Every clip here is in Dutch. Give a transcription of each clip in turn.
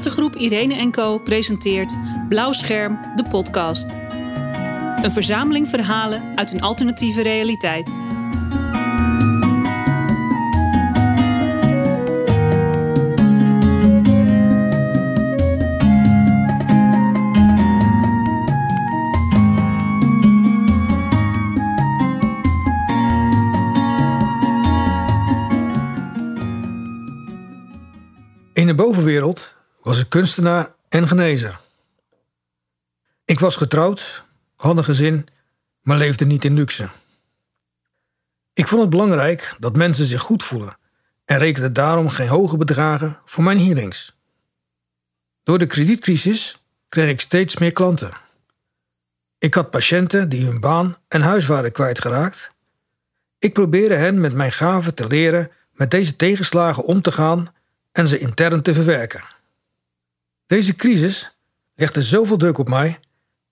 Theatergroep Irene Co presenteert Blauw Scherm, de podcast. Een verzameling verhalen uit een alternatieve realiteit. In de bovenwereld was ik kunstenaar en genezer. Ik was getrouwd, had een gezin, maar leefde niet in luxe. Ik vond het belangrijk dat mensen zich goed voelen en rekende daarom geen hoge bedragen voor mijn healings. Door de kredietcrisis kreeg ik steeds meer klanten. Ik had patiënten die hun baan en huis waren kwijtgeraakt. Ik probeerde hen met mijn gaven te leren met deze tegenslagen om te gaan en ze intern te verwerken. Deze crisis legde zoveel druk op mij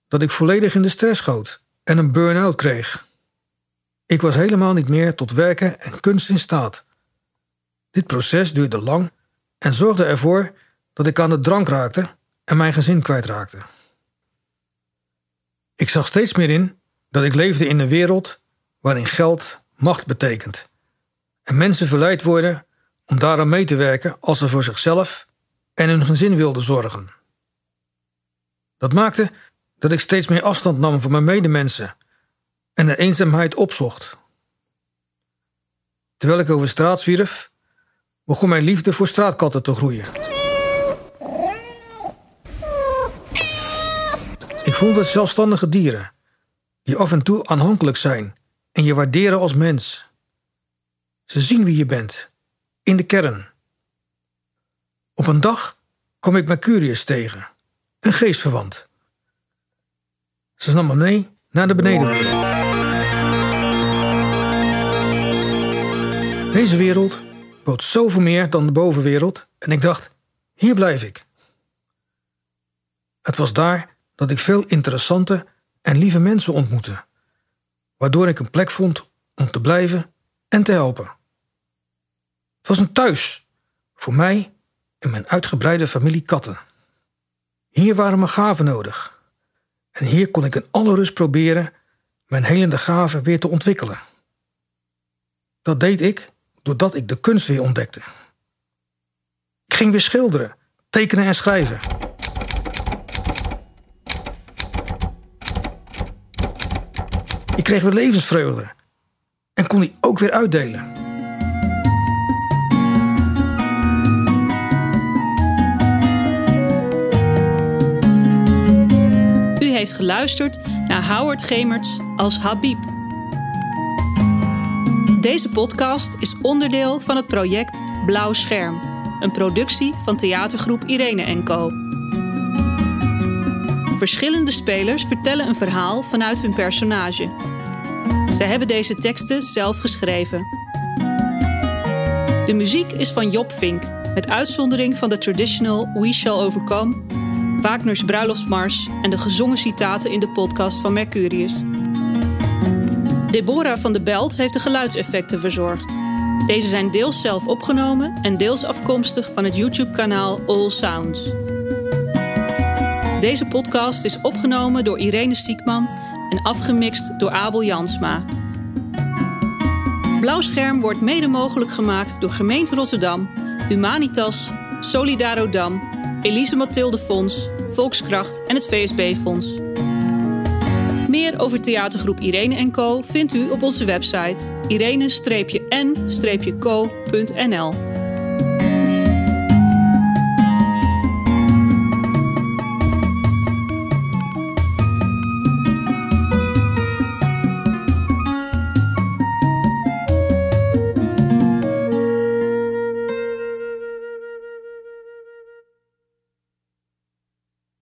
dat ik volledig in de stress schoot en een burn-out kreeg. Ik was helemaal niet meer tot werken en kunst in staat. Dit proces duurde lang en zorgde ervoor dat ik aan de drank raakte en mijn gezin kwijtraakte. Ik zag steeds meer in dat ik leefde in een wereld waarin geld macht betekent en mensen verleid worden om daaraan mee te werken als ze voor zichzelf en hun gezin wilden zorgen. Dat maakte dat ik steeds meer afstand nam van mijn medemensen en de eenzaamheid opzocht. Terwijl ik over straat zwierf, begon mijn liefde voor straatkatten te groeien. Ik vond het zelfstandige dieren, die af en toe aanhankelijk zijn en je waarderen als mens. Ze zien wie je bent, in de kern. Op een dag kwam ik Mercurius tegen, een geestverwant. Ze nam me mee naar de benedenwereld. Deze wereld bood zoveel meer dan de bovenwereld en ik dacht, hier blijf ik. Het was daar dat ik veel interessante en lieve mensen ontmoette, waardoor ik een plek vond om te blijven en te helpen. Het was een thuis voor mij en mijn uitgebreide familie katten. Hier waren mijn gaven nodig. En hier kon ik in alle rust proberen mijn helende gaven weer te ontwikkelen. Dat deed ik doordat ik de kunst weer ontdekte. Ik ging weer schilderen, tekenen en schrijven. Ik kreeg weer levensvreugde en kon die ook weer uitdelen. Geluisterd naar Howard Gemerts als Habib. Deze podcast is onderdeel van het project Blauw Scherm, een productie van theatergroep Irene Co. Verschillende spelers vertellen een verhaal vanuit hun personage. Zij hebben deze teksten zelf geschreven. De muziek is van Job Vink, met uitzondering van de traditional We Shall Overcome, Wagner's Bruiloftsmars en de gezongen citaten in de podcast van Mercurius. Deborah van de Belt heeft de geluidseffecten verzorgd. Deze zijn deels zelf opgenomen en deels afkomstig van het YouTube-kanaal All Sounds. Deze podcast is opgenomen door Irene Siekman en afgemixt door Abel Jansma. Blauwscherm wordt mede mogelijk gemaakt door Gemeente Rotterdam, Humanitas, Solidarodam, Elise Mathilde Fonds, Volkskracht en het VSB Fonds. Meer over theatergroep Irene Co vindt u op onze website irene-n-co.nl.